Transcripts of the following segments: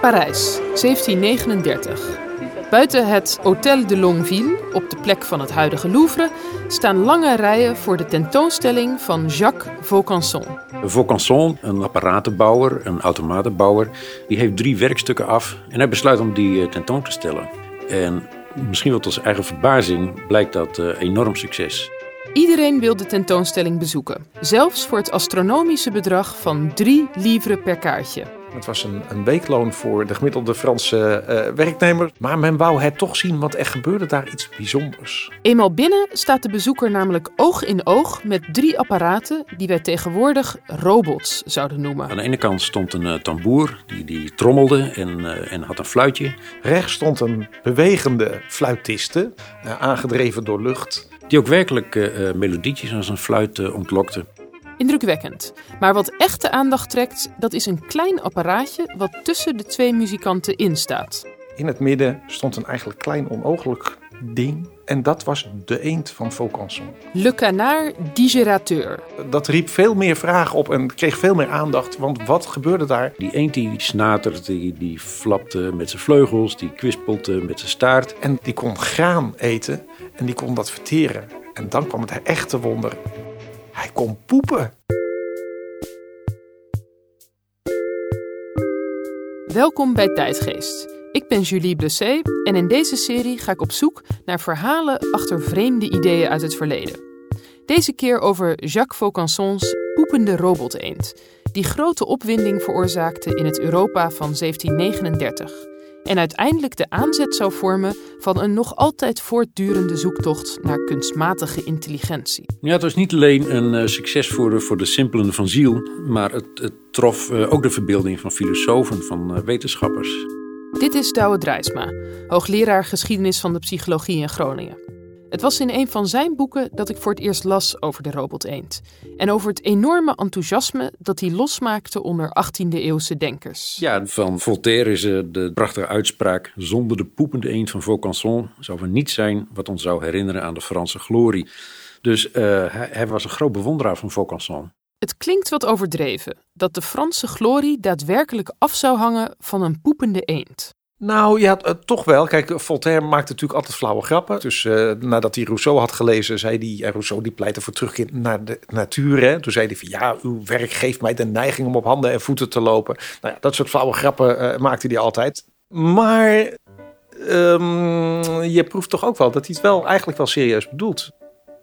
Parijs, 1739. Buiten het Hôtel de Longueville, op de plek van het huidige Louvre, staan lange rijen voor de tentoonstelling van Jacques Vaucanson. Vaucanson, een apparatenbouwer, een automatenbouwer, die heeft drie werkstukken af en hij besluit om die eh, tentoon te stellen. En misschien wel tot zijn eigen verbazing blijkt dat uh, enorm succes. Iedereen wil de tentoonstelling bezoeken, zelfs voor het astronomische bedrag van 3 livres per kaartje. Het was een, een weekloon voor de gemiddelde Franse uh, werknemer. Maar men wou het toch zien, want er gebeurde daar iets bijzonders. Eenmaal binnen staat de bezoeker namelijk oog in oog met drie apparaten die wij tegenwoordig robots zouden noemen. Aan de ene kant stond een uh, tamboer die, die trommelde en, uh, en had een fluitje. Rechts stond een bewegende fluitiste, aangedreven door lucht. Die ook werkelijk melodietjes aan zijn fluit ontlokte. Indrukwekkend. Maar wat echt de aandacht trekt, dat is een klein apparaatje wat tussen de twee muzikanten in staat. In het midden stond een eigenlijk klein onogelijk ding. En dat was de eend van Vaucanson. Le canard digérateur. Dat riep veel meer vragen op en kreeg veel meer aandacht. Want wat gebeurde daar? Die eend die snaterde, die, die flapte met zijn vleugels, die kwispelde met zijn staart. En die kon graan eten en die kon dat verteren. En dan kwam het echte wonder. Hij kon poepen. Welkom bij Tijdgeest. Ik ben Julie Blessé en in deze serie ga ik op zoek naar verhalen achter vreemde ideeën uit het verleden. Deze keer over Jacques Vaucansons poepende roboteend, die grote opwinding veroorzaakte in het Europa van 1739 en uiteindelijk de aanzet zou vormen van een nog altijd voortdurende zoektocht naar kunstmatige intelligentie. Ja, het was niet alleen een uh, succes voor de, voor de simpelen van ziel, maar het, het trof uh, ook de verbeelding van filosofen, van uh, wetenschappers. Dit is Douwe Drijsma, hoogleraar geschiedenis van de psychologie in Groningen. Het was in een van zijn boeken dat ik voor het eerst las over de robot eend. En over het enorme enthousiasme dat hij losmaakte onder 18e-eeuwse denkers. Ja, van Voltaire is de prachtige uitspraak... zonder de poepende eend van Vaucanson zou er niets zijn... wat ons zou herinneren aan de Franse glorie. Dus uh, hij, hij was een groot bewonderaar van Vaucanson. Het klinkt wat overdreven dat de Franse glorie daadwerkelijk af zou hangen van een poepende eend. Nou ja, toch wel. Kijk, Voltaire maakte natuurlijk altijd flauwe grappen. Dus uh, nadat hij Rousseau had gelezen, zei hij... En Rousseau die pleitte voor terugkeer naar de natuur. Hè? Toen zei hij van ja, uw werk geeft mij de neiging om op handen en voeten te lopen. Nou ja, dat soort flauwe grappen uh, maakte hij altijd. Maar um, je proeft toch ook wel dat hij het wel eigenlijk wel serieus bedoelt.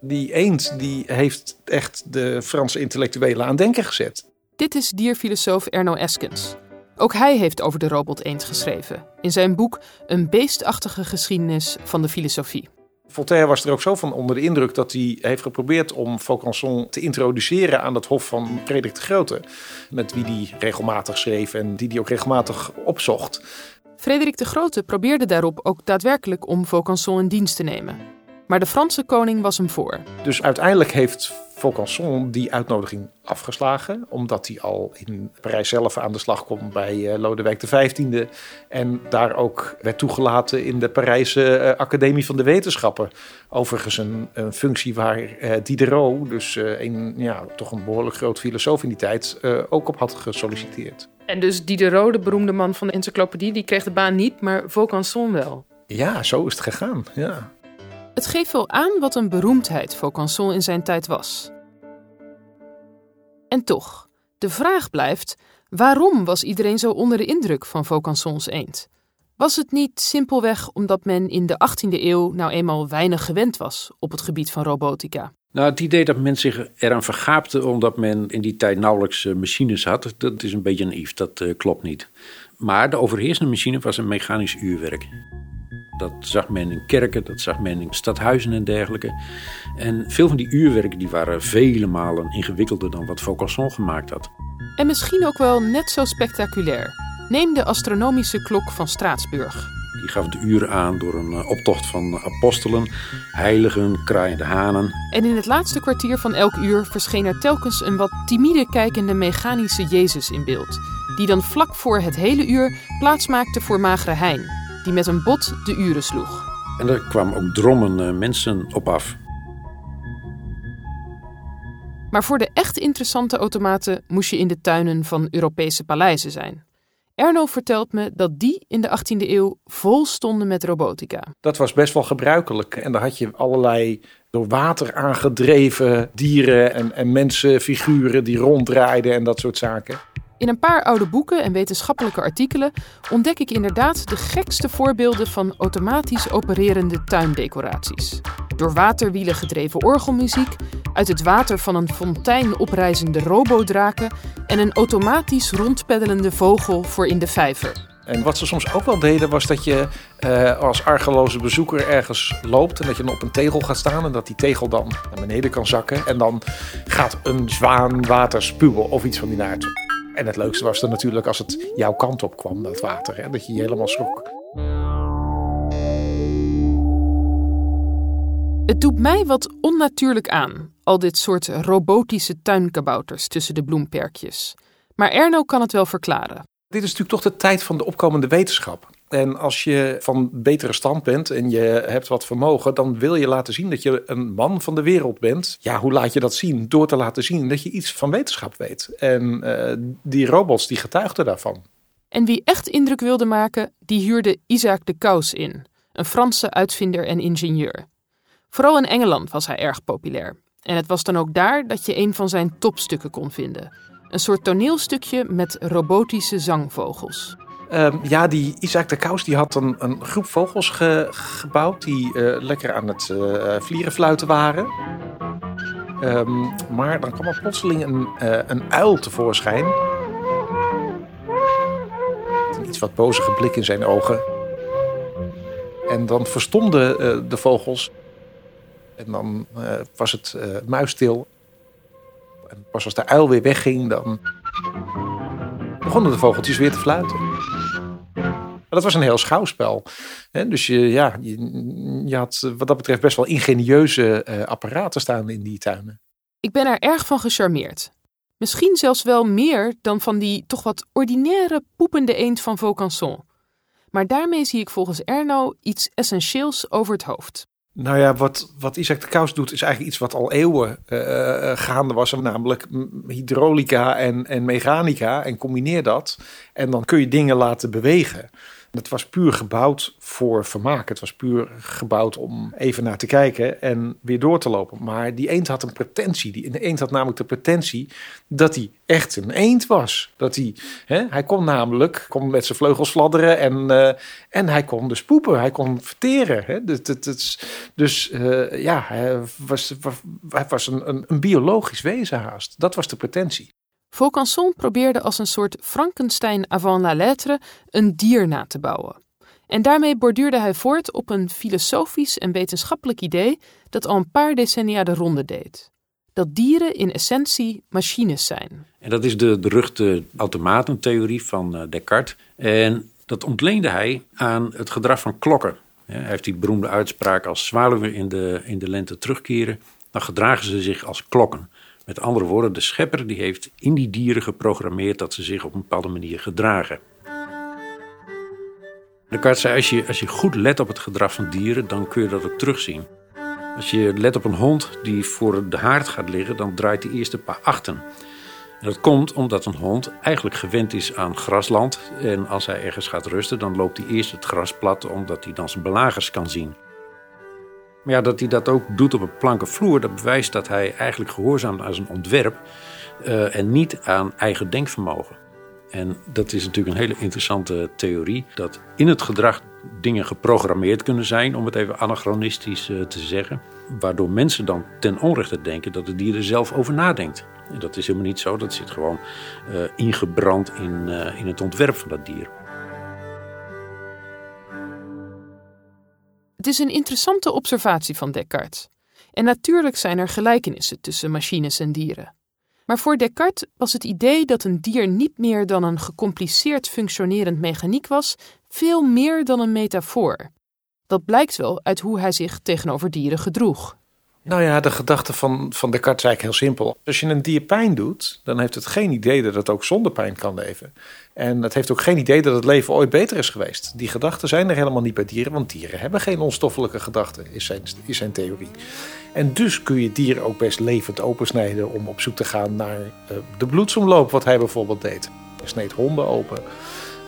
Die eend die heeft echt de Franse intellectuelen aan denken gezet. Dit is dierfilosoof Erno Eskens. Ook hij heeft over de robot eend geschreven in zijn boek Een beestachtige geschiedenis van de filosofie. Voltaire was er ook zo van onder de indruk dat hij heeft geprobeerd om Vaucanson te introduceren aan het hof van Frederik de Grote, met wie hij regelmatig schreef en die hij ook regelmatig opzocht. Frederik de Grote probeerde daarop ook daadwerkelijk om Vaucanson in dienst te nemen. Maar de Franse koning was hem voor. Dus uiteindelijk heeft Die uitnodiging afgeslagen, omdat hij al in Parijs zelf aan de slag komt bij uh, Lodewijk XV en daar ook werd toegelaten in de Parijse uh, Academie van de Wetenschappen. Overigens een, een functie waar uh, Diderot, dus een, ja, toch een behoorlijk groot filosoof in die tijd, ook op had gesolliciteerd. En dus Diderot, de beroemde man van de encyclopedie, die kreeg de baan niet, maar Vaucanson wel. Ja, zo is het gegaan, ja. Het geeft wel aan wat een beroemdheid Vaucanson in zijn tijd was. En toch, de vraag blijft: waarom was iedereen zo onder de indruk van Vaucansons eend? Was het niet simpelweg omdat men in de 18e eeuw nou eenmaal weinig gewend was op het gebied van robotica? Nou, het idee dat men zich eraan vergaapte omdat men in die tijd nauwelijks uh, machines had, dat is een beetje naïef, dat uh, klopt niet. Maar de overheersende machine was een mechanisch uurwerk. Dat zag men in kerken, dat zag men in stadhuizen en dergelijke. En veel van die uurwerken die waren vele malen ingewikkelder dan wat Vaucanson gemaakt had. En misschien ook wel net zo spectaculair. Neem de astronomische klok van Straatsburg. Die gaf de uren aan door een eh, optocht van apostelen, heiligen, kraaiende hanen. En in het laatste kwartier van elk uur verscheen er telkens een wat timide kijkende mechanische Jezus in beeld. Die dan vlak voor het hele uur plaatsmaakte voor magere Hein, die met een bot de uren sloeg. En er kwamen ook drommen uh, mensen op af. Maar voor de echt interessante automaten moest je in de tuinen van Europese paleizen zijn. Erno vertelt me dat die in de 18e eeuw vol stonden met robotica. Dat was best wel gebruikelijk. En dan had je allerlei door water aangedreven dieren en, en mensenfiguren die ronddraaiden en dat soort zaken. In een paar oude boeken en wetenschappelijke artikelen ontdek ik inderdaad de gekste voorbeelden van automatisch opererende tuindecoraties. Door waterwielen gedreven orgelmuziek, uit het water van een fontein oprijzende robodraken en een automatisch rondpeddelende vogel voor in de vijver. En wat ze soms ook wel deden, was dat je uh, als argeloze bezoeker ergens loopt en dat je dan op een tegel gaat staan en dat die tegel dan naar beneden kan zakken. En dan gaat een zwaan water spuwen of iets van die naart. En het leukste was dan natuurlijk als het jouw kant op kwam, dat water. Hè, dat je je helemaal schrok. Het doet mij wat onnatuurlijk aan, al dit soort robotische tuinkabouters tussen de bloemperkjes. Maar Erno kan het wel verklaren. Dit is natuurlijk toch de tijd van de opkomende wetenschap. En als je van betere stand bent en je hebt wat vermogen, dan wil je laten zien dat je een man van de wereld bent. Ja, hoe laat je dat zien? Door te laten zien dat je iets van wetenschap weet. En uh, die robots die getuigden daarvan. En wie echt indruk wilde maken, die huurde Isaac de Kous in, een Franse uitvinder en ingenieur. Vooral in Engeland was hij erg populair. En het was dan ook daar dat je een van zijn topstukken kon vinden. Een soort toneelstukje met robotische zangvogels. Um, ja, die Isaac de Kous die had een, een groep vogels ge, gebouwd die uh, lekker aan het uh, vlierenfluiten waren. Um, maar dan kwam er plotseling een, uh, een uil tevoorschijn. Een iets wat bozige blik in zijn ogen. En dan verstomden de vogels. En dan was het muisstil. En pas als de uil weer wegging, dan begonnen de vogeltjes weer te fluiten. Maar dat was een heel schouwspel. Dus je, ja, je, je, had wat dat betreft best wel ingenieuze uh, apparaten staan in die tuinen. Ik ben er erg van gecharmeerd. Misschien zelfs wel meer dan van die toch wat ordinaire poepende eend van Vaucanson. Maar daarmee zie ik volgens Erno iets essentieels over het hoofd. Nou ja, wat, wat Isaac de Kous doet is eigenlijk iets wat al eeuwen uh, gaande was. Namelijk hydraulica en, en mechanica. En combineer dat. En dan kun je dingen laten bewegen. Het was puur gebouwd voor vermaak. Het was puur gebouwd om even naar te kijken en weer door te lopen. Maar die eend had een pretentie. Die eend had namelijk de pretentie dat hij echt een eend was. Dat hij, hè, hij kon namelijk kon met zijn vleugels fladderen en, uh, en hij kon dus poepen. Hij kon verteren. Hè. Dus uh, ja, hij was, hij was een, een, een biologisch wezen haast. Dat was de pretentie. Vaucanson probeerde als een soort Frankenstein avant la lettre een dier na te bouwen. En daarmee borduurde hij voort op een filosofisch en wetenschappelijk idee dat al een paar decennia de ronde deed. Dat dieren in essentie machines zijn. En dat is de beruchte automatentheorie van eh, Descartes. En dat ontleende hij aan het gedrag van klokken. Hij heeft die beroemde uitspraak: als zwaluwen in de, in de lente terugkeren, dan gedragen ze zich als klokken. Met andere woorden, de schepper die heeft in die dieren geprogrammeerd dat ze zich op een bepaalde manier gedragen. Descartes zei, als je, als je goed let op het gedrag van dieren, dan kun je dat ook terugzien. Als je let op een hond die voor de haard gaat liggen, dan draait hij eerst een paar achten. En dat komt omdat een hond eigenlijk gewend is aan grasland. En als hij ergens gaat rusten, dan loopt hij eerst het gras plat, omdat hij dan zijn belagers kan zien. Maar ja, dat hij dat ook doet op een planken vloer, dat bewijst dat hij eigenlijk gehoorzaamt aan zijn ontwerp uh, en niet aan eigen denkvermogen. En dat is natuurlijk een hele interessante theorie, dat in het gedrag dingen geprogrammeerd kunnen zijn, om het even anachronistisch uh, te zeggen, waardoor mensen dan ten onrechte denken dat het dier er zelf over nadenkt. En dat is helemaal niet zo, dat zit gewoon uh, ingebrand in, in het ontwerp van dat dier. Het is een interessante observatie van Descartes. En natuurlijk zijn er gelijkenissen tussen machines en dieren. Maar voor Descartes was het idee dat een dier niet meer dan een gecompliceerd functionerend mechaniek was, veel meer dan een metafoor. Dat blijkt wel uit hoe hij zich tegenover dieren gedroeg. Nou ja, de gedachte van, van Descartes is eigenlijk heel simpel. Als je een dier pijn doet, dan heeft het geen idee dat het ook zonder pijn kan leven. En het heeft ook geen idee dat het leven ooit beter is geweest. Die gedachten zijn er helemaal niet bij dieren, want dieren hebben geen onstoffelijke gedachten, is zijn, zijn theorie. En dus kun je dieren ook best levend opensnijden om op zoek te gaan naar uh, de bloedsomloop, wat hij bijvoorbeeld deed. Hij sneed honden open.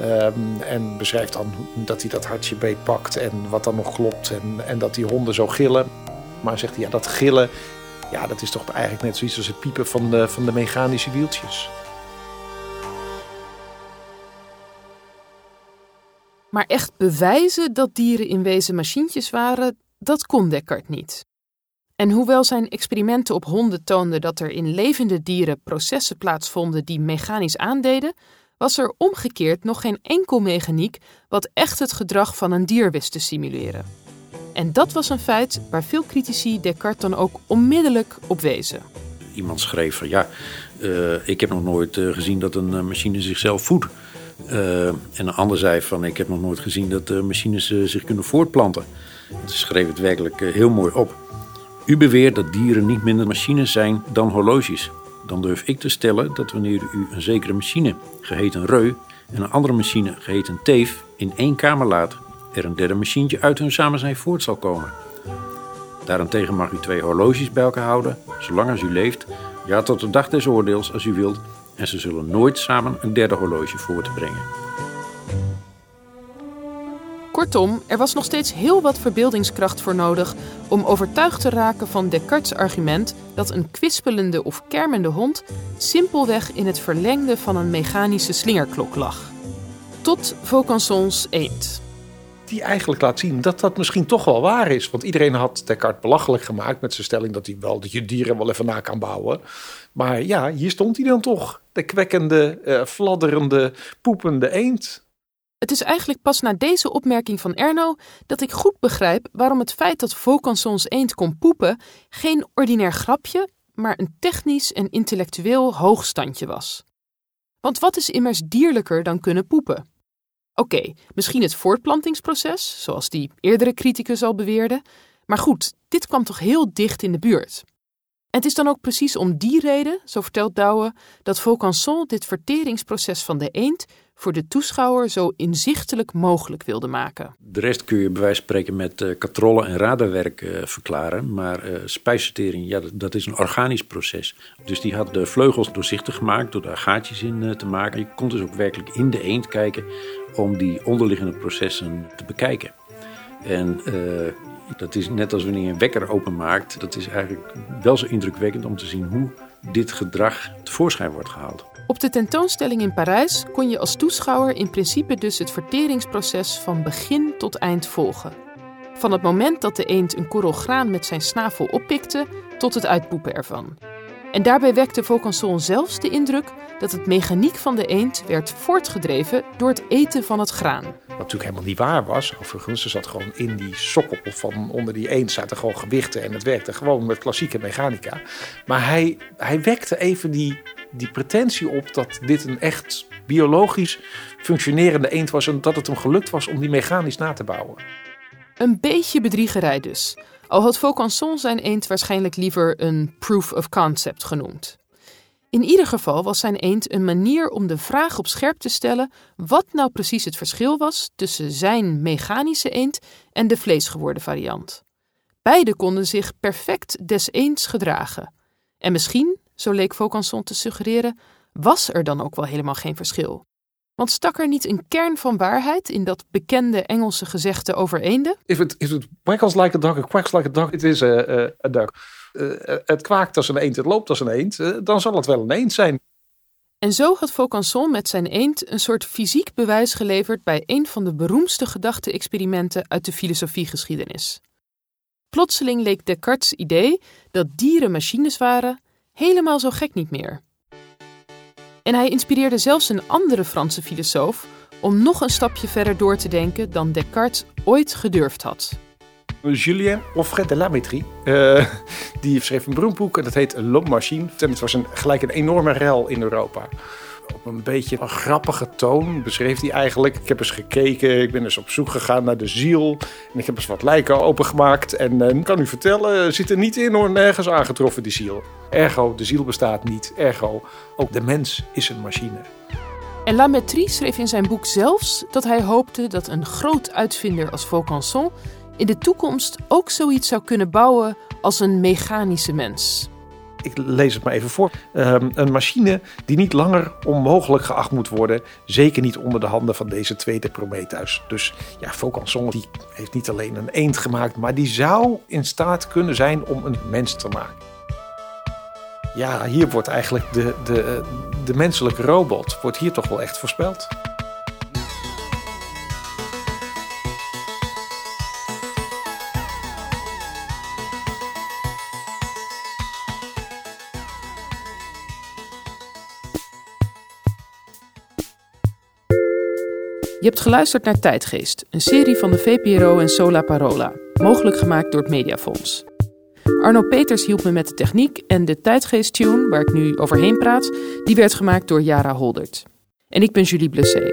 Ehm, en beschrijft dan dat hij dat hartje beetpakt en wat dan nog klopt en, en dat die honden zo gillen. Maar zegt hij, ja, dat gillen, ja, dat is toch eigenlijk net zoiets als het piepen van de, van de mechanische wieltjes. Maar echt bewijzen dat dieren in wezen machientjes waren, dat kon Descartes niet. En hoewel zijn experimenten op honden toonden dat er in levende dieren processen plaatsvonden die mechanisch aandeden, was er omgekeerd nog geen enkel mechaniek wat echt het gedrag van een dier wist te simuleren. En dat was een feit waar veel critici Descartes dan ook onmiddellijk op wezen. Iemand schreef van ja, uh, ik heb nog nooit uh, gezien dat een uh, machine zichzelf voedt. En een ander zei van ik heb nog nooit gezien dat machines zich kunnen voortplanten. Ze schreef het werkelijk heel mooi op. U beweert dat dieren niet minder machines zijn dan horloges. Dan durf ik te stellen dat wanneer u een zekere machine, geheten Reu, en een andere machine, geheten Teef, in één kamer laat, er een derde machientje uit hun samen zijn voort zal komen. Daarentegen mag u twee horloges bij elkaar houden, zolang als u leeft, ja tot de dag des oordeels als u wilt, en ze zullen nooit samen een derde horloge voortbrengen. Kortom, er was nog steeds heel wat verbeeldingskracht voor nodig om overtuigd te raken van Descartes' argument dat een kwispelende of kermende hond simpelweg in het verlengde van een mechanische slingerklok lag. Tot Vaucansons eend. Die eigenlijk laat zien dat dat misschien toch wel waar is. Want iedereen had Descartes belachelijk gemaakt met zijn stelling dat hij wel dat je dieren wel even na kan bouwen. Maar ja, hier stond hij dan toch. De kwekkende, uh, fladderende, poepende eend. Het is eigenlijk pas na deze opmerking van Erno dat ik goed begrijp waarom het feit dat Vaucansons eend kon poepen geen ordinair grapje, maar een technisch en intellectueel hoogstandje was. Want wat is immers dierlijker dan kunnen poepen? Oké, misschien het voortplantingsproces, zoals die eerdere criticus al beweerde, maar goed, dit kwam toch heel dicht in de buurt. Het is dan ook precies om die reden, zo vertelt Douwe, dat Vaucanson dit verteringsproces van de eend voor de toeschouwer zo inzichtelijk mogelijk wilde maken. De rest kun je bij wijze van spreken met uh, katrollen en radarwerk uh, verklaren. Maar uh, spijsvertering, ja, dat, dat, is een organisch proces. Dus die had de vleugels doorzichtig gemaakt door daar gaatjes in te maken. Je kon dus ook werkelijk in de eend kijken om die onderliggende processen te bekijken. En dat is net als wanneer je een wekker openmaakt. Dat is eigenlijk wel zo indrukwekkend om te zien hoe dit gedrag tevoorschijn wordt gehaald. Op de tentoonstelling in Parijs kon je als toeschouwer in principe dus het verteringsproces van begin tot eind volgen. Van het moment dat de eend een korrel graan met zijn snavel oppikte tot het uitpoepen ervan. En daarbij wekte Vaucanson zelfs de indruk dat het mechaniek van de eend werd voortgedreven door het eten van het graan. Wat natuurlijk helemaal niet waar was. Overigens, er zat gewoon in die sokkel van onder die eend zaten gewoon gewichten en het werkte gewoon met klassieke mechanica. Maar hij, hij wekte even die, die pretentie op dat dit een echt biologisch functionerende eend was en dat het hem gelukt was om die mechanisch na te bouwen. Een beetje bedriegerij dus. Al had Vaucanson zijn eend waarschijnlijk liever een proof of concept genoemd. In ieder geval was zijn eend een manier om de vraag op scherp te stellen wat nou precies het verschil was tussen zijn mechanische eend en de vleesgeworden variant. Beide konden zich perfect des eends gedragen. En misschien, zo leek Vaucanson te suggereren, was er dan ook wel helemaal geen verschil. Want stak er niet een kern van waarheid in dat bekende Engelse gezegde over eenden? If it, if it like a dog, it quacks like a dog, it is a, a, a duck. Uh, het kwaakt als een eend, het loopt als een eend, uh, dan zal het wel een eend zijn. En zo had Vaucanson met zijn eend een soort fysiek bewijs geleverd bij een van de beroemdste gedachte-experimenten uit de filosofiegeschiedenis. Plotseling leek Descartes' idee dat dieren machines waren helemaal zo gek niet meer. En hij inspireerde zelfs een andere Franse filosoof om nog een stapje verder door te denken dan Descartes ooit gedurfd had. Julien Offret de Lamétrie. Uh, die schreef een beroemd en dat heet L'Homme Machine. Het was een, gelijk een enorme rel in Europa op een beetje een grappige toon beschreef hij eigenlijk. Ik heb eens gekeken, ik ben eens op zoek gegaan naar de ziel. En ik heb eens wat lijken opengemaakt. En uh, kan u vertellen, zit er niet in hoor, nergens aangetroffen die ziel. Ergo, de ziel bestaat niet. Ergo, ook de mens is een machine. En Lametrie schreef in zijn boek zelfs dat hij hoopte dat een groot uitvinder als Vaucanson in de toekomst ook zoiets zou kunnen bouwen als een mechanische mens. Ik lees het maar even voor. Ehm, een machine die niet langer onmogelijk geacht moet worden. Zeker niet onder de handen van deze tweede Prometheus. Dus ja, Vaucanson die heeft niet alleen een eend gemaakt, maar die zou in staat kunnen zijn om een mens te maken. Ja, hier wordt eigenlijk de, de, de menselijke robot wordt hier toch wel echt voorspeld. Hebt geluisterd naar Tijdgeest, een serie van de VPRO en Sola Parola, mogelijk gemaakt door het Mediafonds. Arno Peters hielp me met de techniek en de Tijdgeest-tune, waar ik nu overheen praat, die werd gemaakt door Jara Holdert. En ik ben Julie Blessé.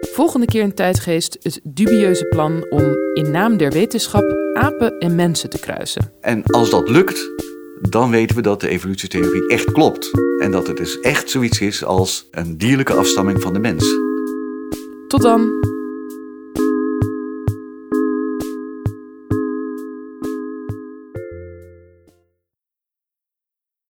Volgende keer in Tijdgeest het dubieuze plan om in naam der wetenschap apen en mensen te kruisen. En als dat lukt, dan weten we dat de evolutietheorie echt klopt. En dat het dus echt zoiets is als een dierlijke afstamming van de mens. Tot dan!